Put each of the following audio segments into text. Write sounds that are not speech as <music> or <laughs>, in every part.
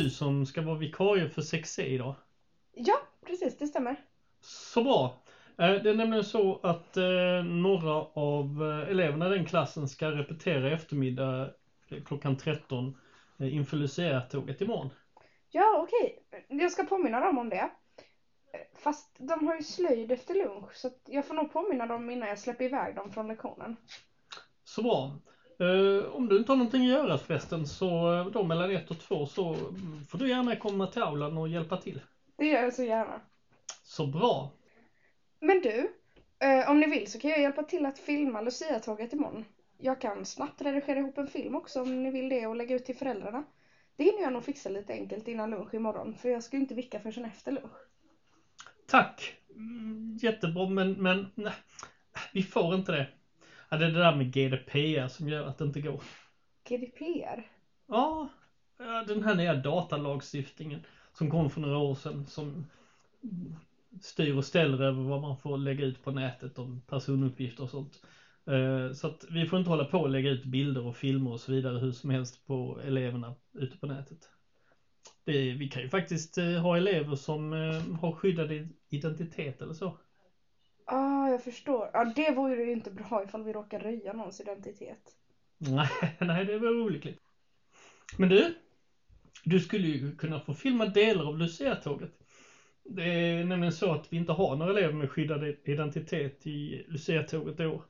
som ska vara vikarie för 6C idag. Ja, precis, det stämmer. Så bra. Eh, Det är nämligen så att eh, några av eh, eleverna i den klassen ska repetera i eftermiddag klockan 13 eh, inför Lucia-tåget imorgon. Ja, okej. Jag ska påminna dem om det. Fast de har ju slöjd efter lunch så jag får nog påminna dem innan jag släpper iväg dem från lektionen. Så bra. Eh, om du inte har någonting att göra förresten så eh, då mellan ett och två så mm, får du gärna komma till aulan och hjälpa till. Det gör jag så gärna. Så bra. Men du, eh, om ni vill så kan jag hjälpa till att filma Lucia-tåget imorgon. Jag kan snabbt redigera ihop en film också om ni vill det och lägga ut till föräldrarna. Det hinner jag nog fixa lite enkelt innan lunch imorgon för jag ska ju inte vicka förrän efter lunch. Tack. Mm, Jättebra men, men nej, vi får inte det. Ja, det är det där med GDPR som gör att det inte går. GDPR? Ja, den här nya datalagstiftningen som kom för några år sedan som styr och ställer över vad man får lägga ut på nätet om personuppgifter och sånt. Eh, Så att vi får inte hålla på och lägga ut bilder och filmer och så vidare hur som helst på eleverna ute på nätet. Det, vi kan ju faktiskt eh, ha elever som eh, har skyddad identitet eller så. Ah, jag förstår. Ja, det vore ju inte bra ifall vi råkar röja någons identitet. Nej, <laughs> nej det var olyckligt. Men du, du skulle ju kunna få filma delar av Lucia-tåget. Det är nämligen så att vi inte har några elever med skyddad identitet i Lucia-tåget i år.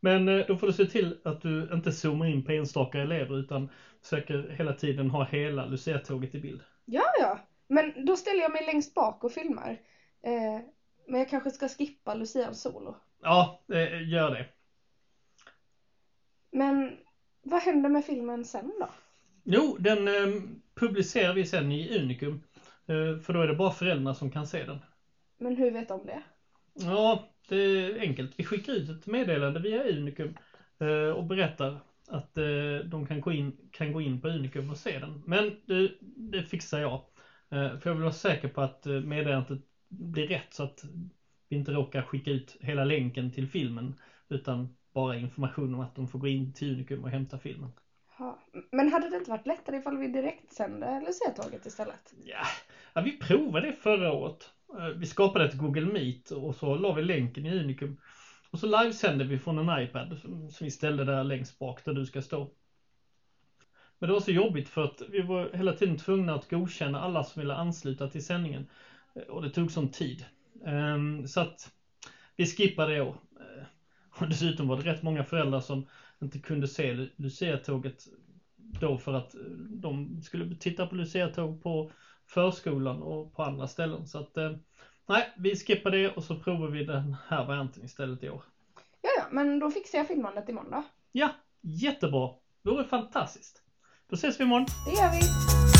Men eh, då får du se till att du inte zoomar in på enstaka elever utan försöker hela tiden ha hela Lucia-tåget i bild. Ja, ja. Men då ställer jag mig längst bak och filmar. Eh, men jag kanske ska skippa Lucians solo. Ja, gör det. Men vad händer med filmen sen då? Jo, den eh, publicerar vi sen i Unicum. Eh, för då är det bara föräldrarna som kan se den. Men hur vet de det? Ja, det är enkelt. Vi skickar ut ett meddelande via Unicum eh, och berättar att eh, de kan gå, in, kan gå in på Unicum och se den. Men du, det fixar jag. Eh, för jag vill vara säker på att eh, meddelandet blir rätt så att vi inte råkar skicka ut hela länken till filmen utan bara information om att de får gå in till Unicum och hämta filmen. Ja. Men hade det inte varit lättare ifall vi direkt sände Lucia-tåget istället? Ja, ja, vi provade det förra året. Eh, Vi skapade ett Google Meet och så la vi länken i Unicum. Och så livesände vi från en iPad som som vi ställde där längst bak där du ska stå. Men det var så jobbigt för att vi var hela tiden tvungna att godkänna alla som ville ansluta till sändningen. Eh, Och det tog sån tid. Ehm, Så att vi skippade det år. Eh, Och dessutom var det rätt många föräldrar som inte kunde se Lu- Lucia-tåget då för att eh, de skulle titta på Lucia-tåg på förskolan och på andra ställen. Så att nej, vi skippar det och så provar vi den här varianten istället i år. Ja, ja, men då fixar jag filmandet imorgon då. Ja, jättebra. Det vore fantastiskt. Då ses vi imorgon. Det gör vi.